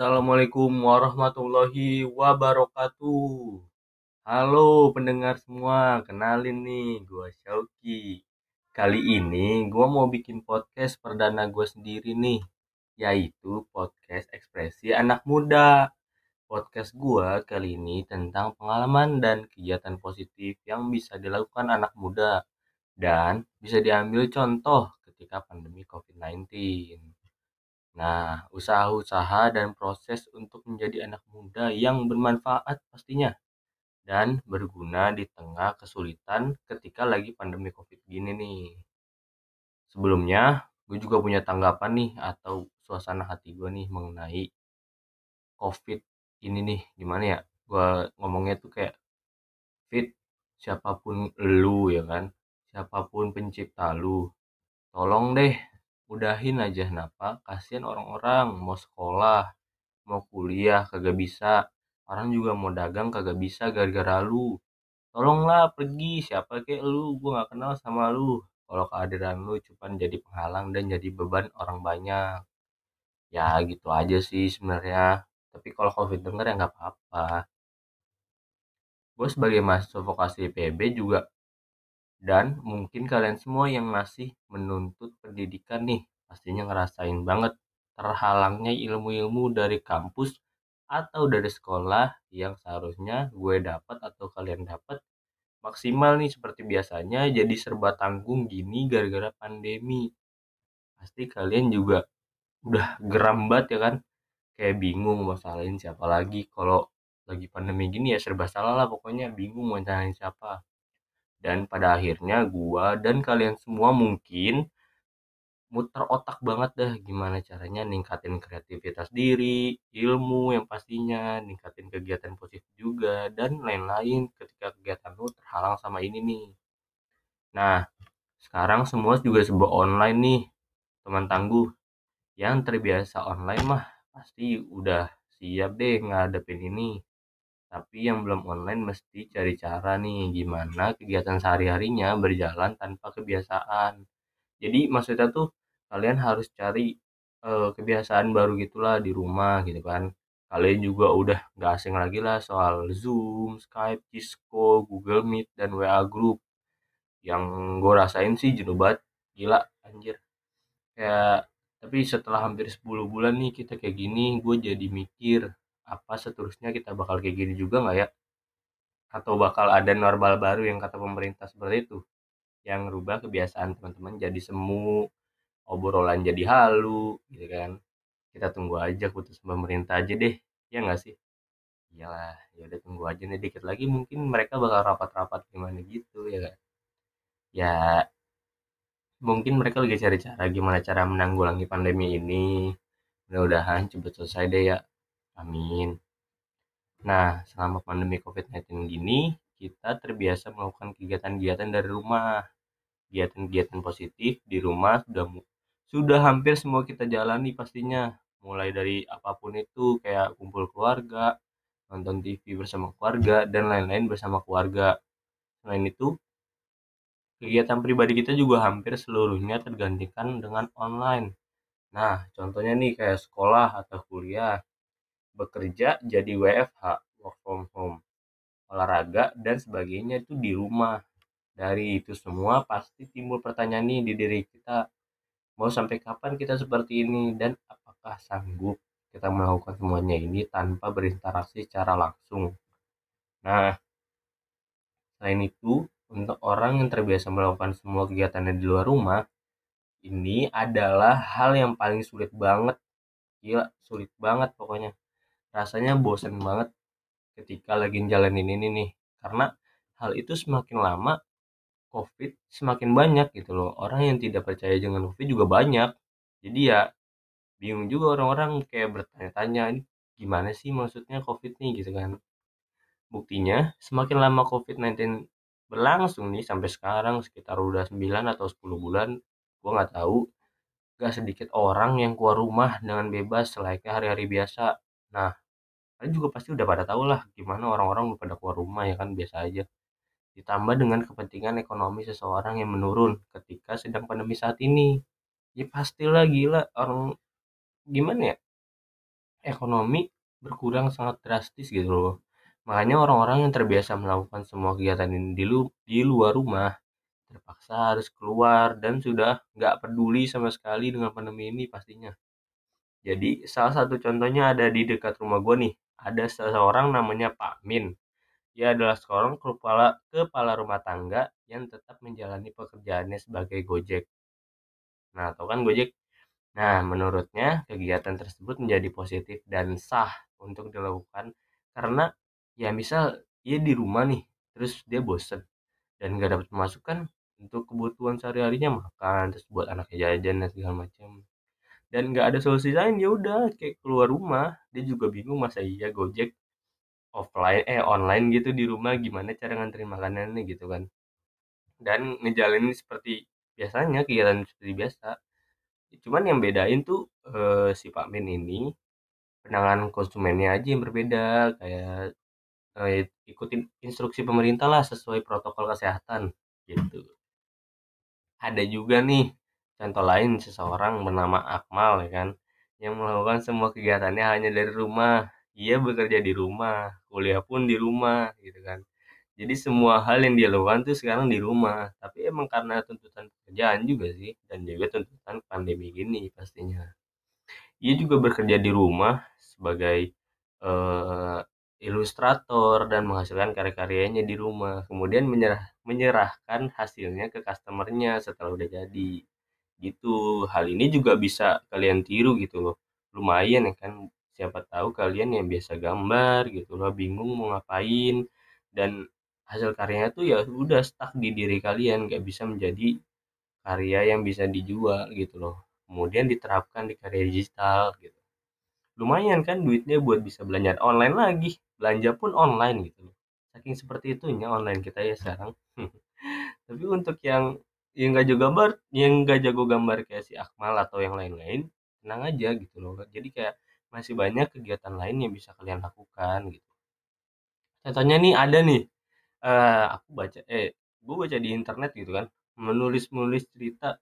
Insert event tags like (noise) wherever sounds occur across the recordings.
Assalamualaikum warahmatullahi wabarakatuh. Halo pendengar semua, kenalin nih, gue Syauki. Kali ini gue mau bikin podcast perdana gue sendiri nih, yaitu podcast ekspresi anak muda. Podcast gue kali ini tentang pengalaman dan kegiatan positif yang bisa dilakukan anak muda dan bisa diambil contoh ketika pandemi COVID-19. Nah, usaha-usaha dan proses untuk menjadi anak muda yang bermanfaat pastinya dan berguna di tengah kesulitan ketika lagi pandemi COVID gini nih. Sebelumnya, gue juga punya tanggapan nih atau suasana hati gue nih mengenai COVID ini nih gimana ya? Gue ngomongnya tuh kayak fit siapa pun lu ya kan, siapa pun pencipta lu, tolong deh udahin aja napa kasihan orang-orang mau sekolah mau kuliah kagak bisa. Orang juga mau dagang kagak bisa gara-gara lu. Tolonglah pergi siapa kayak lu? Gue nggak kenal sama lu. Kalau kehadiran lu cuma jadi penghalang dan jadi beban orang banyak. Ya gitu aja sih sebenarnya. Tapi kalau covid denger ya nggak apa-apa. Gue sebagai mahasiswa vokasi PB juga dan mungkin kalian semua yang masih menuntut pendidikan nih pastinya ngerasain banget terhalangnya ilmu-ilmu dari kampus atau dari sekolah yang seharusnya gue dapat atau kalian dapat maksimal nih seperti biasanya jadi serba tanggung gini gara-gara pandemi. Pasti kalian juga udah geram banget ya kan? Kayak bingung mau salahin siapa lagi kalau lagi pandemi gini ya serba salah lah pokoknya bingung mau salahin siapa dan pada akhirnya gua dan kalian semua mungkin muter otak banget dah gimana caranya ningkatin kreativitas diri, ilmu yang pastinya, ningkatin kegiatan positif juga dan lain-lain ketika kegiatan lu terhalang sama ini nih. Nah, sekarang semua juga sebuah online nih, teman tangguh. Yang terbiasa online mah pasti udah siap deh ngadepin ini tapi yang belum online mesti cari cara nih gimana kegiatan sehari-harinya berjalan tanpa kebiasaan. Jadi maksudnya tuh kalian harus cari kebiasaan baru gitulah di rumah gitu kan. Kalian juga udah nggak asing lagi lah soal Zoom, Skype, Cisco, Google Meet, dan WA Group. Yang gue rasain sih jenuh banget gila anjir. Kayak tapi setelah hampir 10 bulan nih kita kayak gini gue jadi mikir apa seterusnya kita bakal kayak gini juga nggak ya? Atau bakal ada normal baru yang kata pemerintah seperti itu yang rubah kebiasaan teman-teman jadi semu obrolan jadi halu gitu kan? Kita tunggu aja putus pemerintah aja deh ya nggak sih? Iyalah ya udah tunggu aja nih dikit lagi mungkin mereka bakal rapat-rapat gimana gitu ya kan ya mungkin mereka lagi cari cara gimana cara menanggulangi pandemi ini. Mudah-mudahan cepet selesai deh ya Amin. Nah, selama pandemi COVID-19 gini, kita terbiasa melakukan kegiatan-kegiatan dari rumah. Kegiatan-kegiatan positif di rumah sudah sudah hampir semua kita jalani pastinya. Mulai dari apa pun itu kayak kumpul keluarga, nonton TV bersama keluarga, dan lain-lain bersama keluarga. Selain itu, kegiatan pribadi kita juga hampir seluruhnya tergantikan dengan online. Nah, contohnya nih kayak sekolah atau kuliah bekerja jadi WFH work from home olahraga dan sebagainya itu di rumah. Dari itu semua pasti timbul pertanyaan nih di diri kita mau sampai kapan kita seperti ini dan apakah sanggup kita melakukan semuanya ini tanpa berinteraksi secara langsung? Nah selain itu untuk orang yang terbiasa melakukan semua kegiatannya di luar rumah ini adalah hal yang paling sulit banget. Gila sulit banget pokoknya rasanya bosan banget ketika lagi jalanin ini nih. Karena hal itu semakin lama covid semakin banyak gitu loh. Orang yang tidak percaya dengan covid juga banyak. Jadi ya bingung juga orang-orang kayak bertanya-tanya ini gimana sih maksudnya covid nih? gitu kan. Buktinya semakin lama covid-19 berlangsung nih sampai sekarang sekitar udah 9 atau 10 bulan gua nggak tahu. Gak sedikit orang yang keluar rumah dengan bebas selayaknya hari-hari biasa Nah, kalian juga pasti udah pada tahu lah gimana orang-orang udah pada keluar rumah ya kan biasa aja. Ditambah dengan kepentingan ekonomi seseorang yang menurun ketika sedang pandemi saat ini. Ya pastilah gila orang gimana ya? ekonomi berkurang sangat drastis gitu loh. Makanya orang-orang yang terbiasa melakukan semua kegiatan ini di, lu, di luar rumah terpaksa harus keluar dan sudah nggak peduli sama sekali dengan pandemi ini pastinya. Jadi salah satu contohnya ada di dekat rumah gue nih. Ada seseorang namanya Pak Min. Dia adalah seorang kepala, kepala rumah tangga yang tetap menjalani pekerjaannya sebagai Gojek. Nah, tau kan Gojek? Nah, menurutnya kegiatan tersebut menjadi positif dan sah untuk dilakukan karena ya misal dia di rumah nih, terus dia bosen dan gak dapat pemasukan untuk kebutuhan sehari-harinya makan, terus buat anaknya jajan dan segala macam. Dan gak ada solusi lain ya udah kayak keluar rumah, dia juga bingung masa iya Gojek offline eh online gitu di rumah gimana cara nganterin makanannya gitu kan. Dan ngejalanin seperti biasanya kegiatan seperti biasa. Cuman yang bedain tuh eh, si Pak Min ini penanganan konsumennya aja yang berbeda. Kayak eh, ikutin instruksi pemerintah lah sesuai protokol kesehatan gitu. Ada juga nih contoh lain seseorang bernama Akmal ya kan yang melakukan semua kegiatannya hanya dari rumah. Ia bekerja di rumah kuliah pun di rumah gitu kan. Jadi semua hal yang dia lakukan tuh sekarang di rumah. Tapi emang karena tuntutan pekerjaan juga sih dan juga tuntutan pandemi gini pastinya. Ia juga bekerja di rumah sebagai uh, ilustrator dan menghasilkan karya-karyanya di rumah. Kemudian menyerah menyerahkan hasilnya ke customernya setelah udah jadi gitu. Hal ini juga bisa kalian tiru gitu loh. Lumayan ya kan siapa tahu kalian yang biasa gambar gitu loh bingung mau ngapain. Dan hasil karyanya tuh ya udah stuck di diri kalian gak bisa menjadi karya yang bisa dijual gitu loh. Kemudian diterapkan di karya digital gitu. Lumayan kan duitnya buat bisa belanja online lagi. Belanja pun online gitu loh. Saking seperti itunya online kita ya sekarang. (laughs) Tapi untuk yang yang gak jago gambar yang gak jago gambar kayak si Akmal atau yang lain-lain tenang aja gitu loh jadi kayak masih banyak kegiatan lain yang bisa kalian lakukan gitu. Contohnya nih ada nih uh, aku baca eh gue baca di internet gitu kan menulis menulis cerita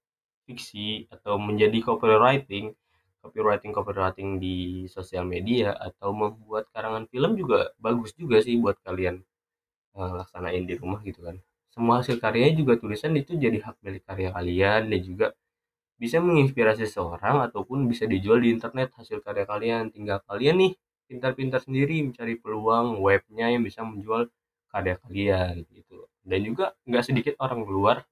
fiksi atau menjadi copywriting copywriting copywriting di sosial media atau membuat karangan film juga bagus juga sih buat kalian uh, laksanain di rumah gitu kan semua hasil karyanya juga tulisan itu jadi hak milik karya kalian dan juga bisa menginspirasi seseorang ataupun bisa dijual di internet hasil karya kalian. Tinggal kalian nih pintar-pintar sendiri mencari peluang webnya yang bisa menjual karya kalian gitu dan juga nggak sedikit orang luar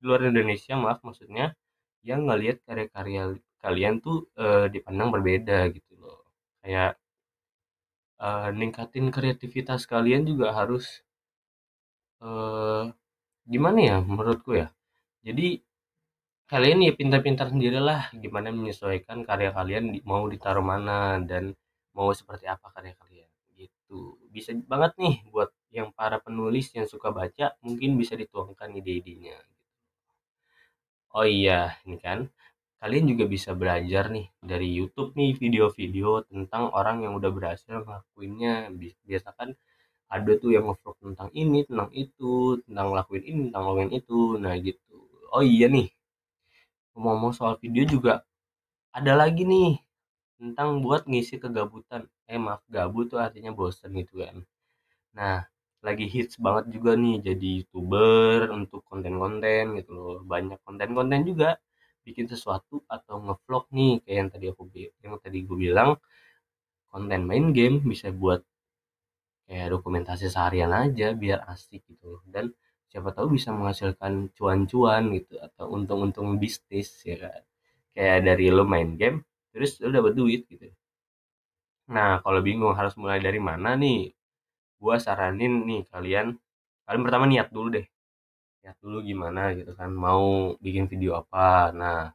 di luar Indonesia maaf maksudnya yang ngelihat karya-karya kalian tuh e, dipandang berbeda gitu loh. Kayak e, ningkatin kreativitas kalian juga harus e, gimana ya menurutku ya? Jadi kalian ya pintar-pintar sendirilah gimana menyesuaikan karya kalian mau ditaruh mana dan mau seperti apa karya kalian gitu. Bisa banget nih buat yang para penulis yang suka baca mungkin bisa dituangkan ide-idenya oh iya ini kan kalian juga bisa belajar nih dari YouTube nih video-video tentang orang yang udah berhasil ngelakuinnya. Biasa kan ada tuh yang ngevlog tentang ini tentang itu tentang ngelakuin ini tentang ngelakuin itu. Nah gitu. Oh iya nih. Ngomong-ngomong soal video juga ada lagi nih tentang buat ngisi kegabutan. Eh maaf gabut tuh artinya bosan gitu kan. Nah lagi hits banget juga nih jadi youtuber untuk konten-konten gitu loh. Banyak konten-konten juga bikin sesuatu atau ngevlog nih kayak yang tadi aku yang tadi gue bilang konten main game bisa buat kayak dokumentasi seharian aja biar asik gitu. Dan siapa tahu bisa menghasilkan cuan-cuan gitu atau untung-untung bisnis ya kan. Kayak dari lo main game terus lo dapat duit gitu. Nah kalau bingung harus mulai dari mana nih gua saranin nih kalian kalian pertama niat dulu deh. Niat dulu gimana gitu kan mau bikin video apa. Nah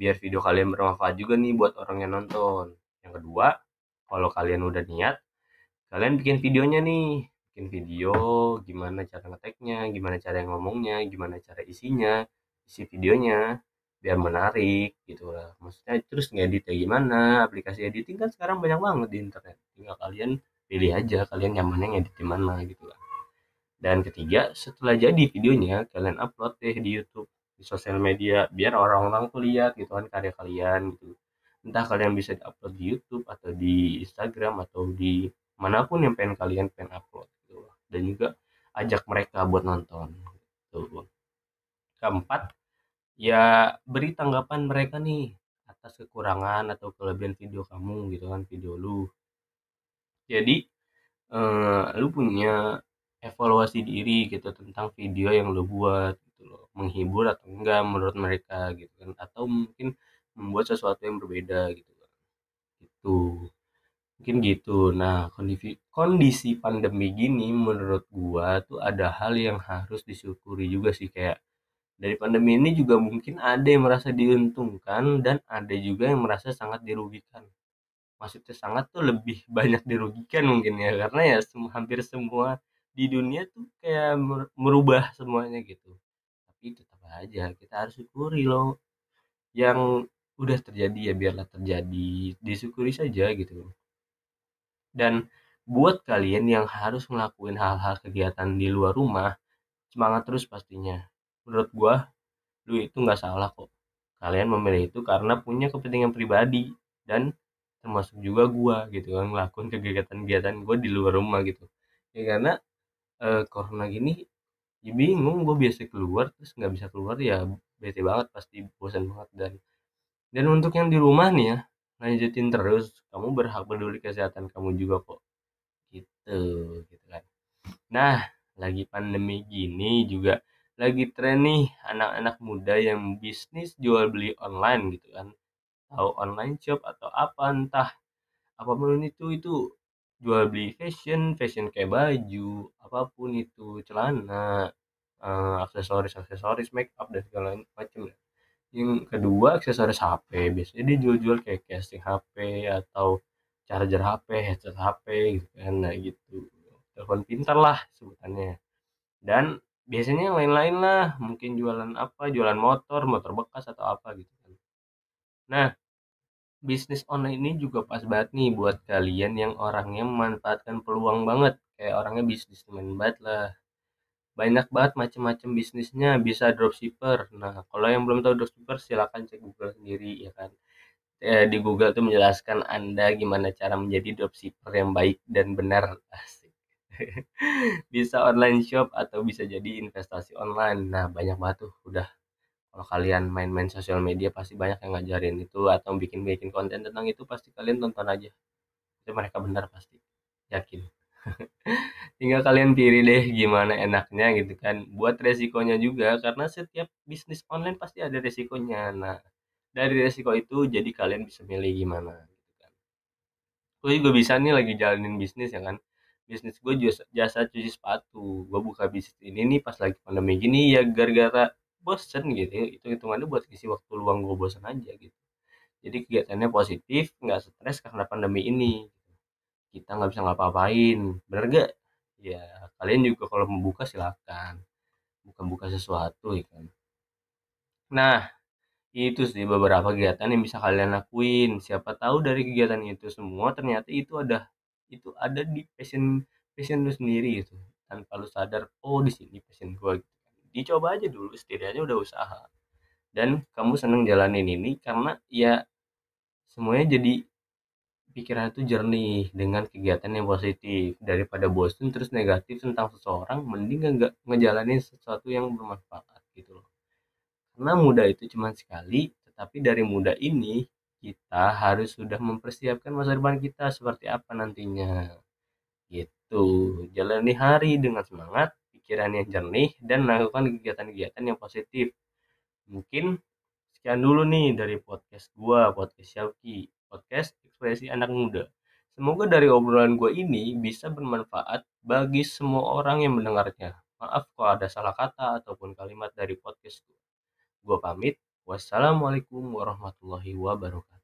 biar video kalian bermanfaat juga nih buat orang yang nonton. Yang kedua kalau kalian udah niat kalian bikin videonya nih. Bikin video gimana cara ngeteknya gimana cara ngomongnya gimana cara isinya isi videonya biar menarik gitu lah. Maksudnya terus ngeditnya gimana aplikasi editing kan sekarang banyak banget di internet. Tinggal kalian pilih aja kalian nyamannya ngedit di mana gitu lah. Dan ketiga setelah jadi videonya kalian upload deh di YouTube di sosial media biar orang-orang tuh lihat gitu kan karya kalian gitu. Entah kalian bisa upload di YouTube atau di Instagram atau di mana pun yang pengen kalian pengen upload gitu dan juga ajak mereka buat nonton gitu. keempat ya beri tanggapan mereka nih atas kekurangan atau kelebihan video kamu gitu kan video lu. Jadi eh, lu punya evaluasi diri gitu tentang video yang lu buat gitu loh. Menghibur atau enggak menurut mereka gitu kan. Atau mungkin membuat sesuatu yang berbeda gitu kan. Itu mungkin gitu. Nah kondisi kondisi pandemi gini menurut gua tuh ada hal yang harus disyukuri juga sih kayak dari pandemi ini juga mungkin ada yang merasa diuntungkan dan ada juga yang merasa sangat dirugikan. Maksudnya sangat tuh lebih (laughs) banyak dirugikan mungkin ya karena ya hampir semua di dunia tuh kayak merubah semuanya gitu. Tapi tetap aja kita harus syukuri loh. Yang udah terjadi ya biarlah terjadi. Disyukuri saja gitu dan buat kalian yang harus ngelakuin hal-hal kegiatan di luar rumah semangat terus pastinya. Menurut gua lu itu nggak salah kok. Kalian memilih itu karena punya kepentingan pribadi dan termasuk juga gua gitu kan ngelakuin kegiatan-kegiatan gua di luar rumah gitu. Ya karena eh, corona gini ya bingung gua biasa keluar terus nggak bisa keluar ya bete banget pasti bosan banget dan dan untuk yang di rumah nih ya lanjutin terus kamu berhak peduli kesehatan kamu juga kok. Gitu gitu kan. Nah lagi pandemi gini juga lagi tren nih anak-anak muda yang bisnis jual beli online gitu kan. Tahu online shop atau apa entah apa pun itu itu jual beli fashion fashion kayak baju apa pun itu celana uh, aksesoris aksesoris make up dan segala macam ya yang kedua aksesoris HP biasanya dia jual-jual kayak casing HP atau charger HP headset HP gitu kan. Nah gitu. Telepon pintar lah sebutannya. Dan biasanya yang lain-lain lah. Mungkin jualan apa? Jualan motor motor bekas atau apa gitu kan. Nah bisnis online ini juga pas banget nih buat kalian yang orangnya memanfaatkan peluang banget. Kayak orangnya bisnismen banget lah banyak banget macam-macam bisnisnya bisa dropshipper. Nah kalau yang belum tahu dropshipper silahkan cek Google sendiri ya kan? Eh, di Google tuh menjelaskan anda gimana cara menjadi dropshipper yang baik dan benar. (laughs) (laughs) Bisa online shop atau bisa jadi investasi online. Nah banyak banget tuh udah. Kalau kalian main-main sosial media pasti banyak yang ngajarin itu atau bikin-bikin konten tentang itu pasti kalian tonton aja. Itu mereka benar pasti. Yakin tinggal kalian pilih deh gimana enaknya gitu kan. Buat resikonya juga karena setiap bisnis online pasti ada resikonya. Nah dari resiko itu jadi kalian bisa milih gimana gitu kan. Gue juga bisa nih lagi jalanin bisnis ya kan. Bisnis gue jasa, jasa cuci sepatu. Gue buka bisnis ini nih pas lagi pandemi gini ya gara-gara bosen gitu ya. itu hitungannya buat isi waktu luang gue bosen aja gitu. Jadi kegiatannya positif nggak stres karena pandemi ini kita nggak bisa ngapa-ngapain. Bener gak ya kalian juga kalau membuka silakan. Bukan-buka sesuatu ya kan? Nah itu sih beberapa kegiatan yang bisa kalian lakuin. Siapa tahu dari kegiatan itu semua ternyata itu ada itu ada di passion passion lu sendiri gitu. Tanpa lu sadar oh di sini passion gue gitu. Dicoba aja dulu setidaknya udah usaha. Dan kamu seneng jalanin ini karena ya semuanya jadi pikiran itu jernih dengan kegiatan yang positif. Daripada bosan terus negatif tentang seseorang mending nggak ngejalanin sesuatu yang bermanfaat gitu loh. Karena muda itu cuma sekali tetapi dari muda ini kita harus sudah mempersiapkan masa depan kita seperti apa nantinya. Gitu. Jalani hari dengan semangat pikiran yang jernih dan melakukan kegiatan-kegiatan yang positif. Mungkin sekian dulu nih dari podcast gua podcast Syauki podcast ekspresi anak muda. Semoga dari obrolan gue ini bisa bermanfaat bagi semua orang yang mendengarnya. Maaf kalau ada salah kata ataupun kalimat dari podcast gue. Gue pamit. Wassalamualaikum warahmatullahi wabarakatuh.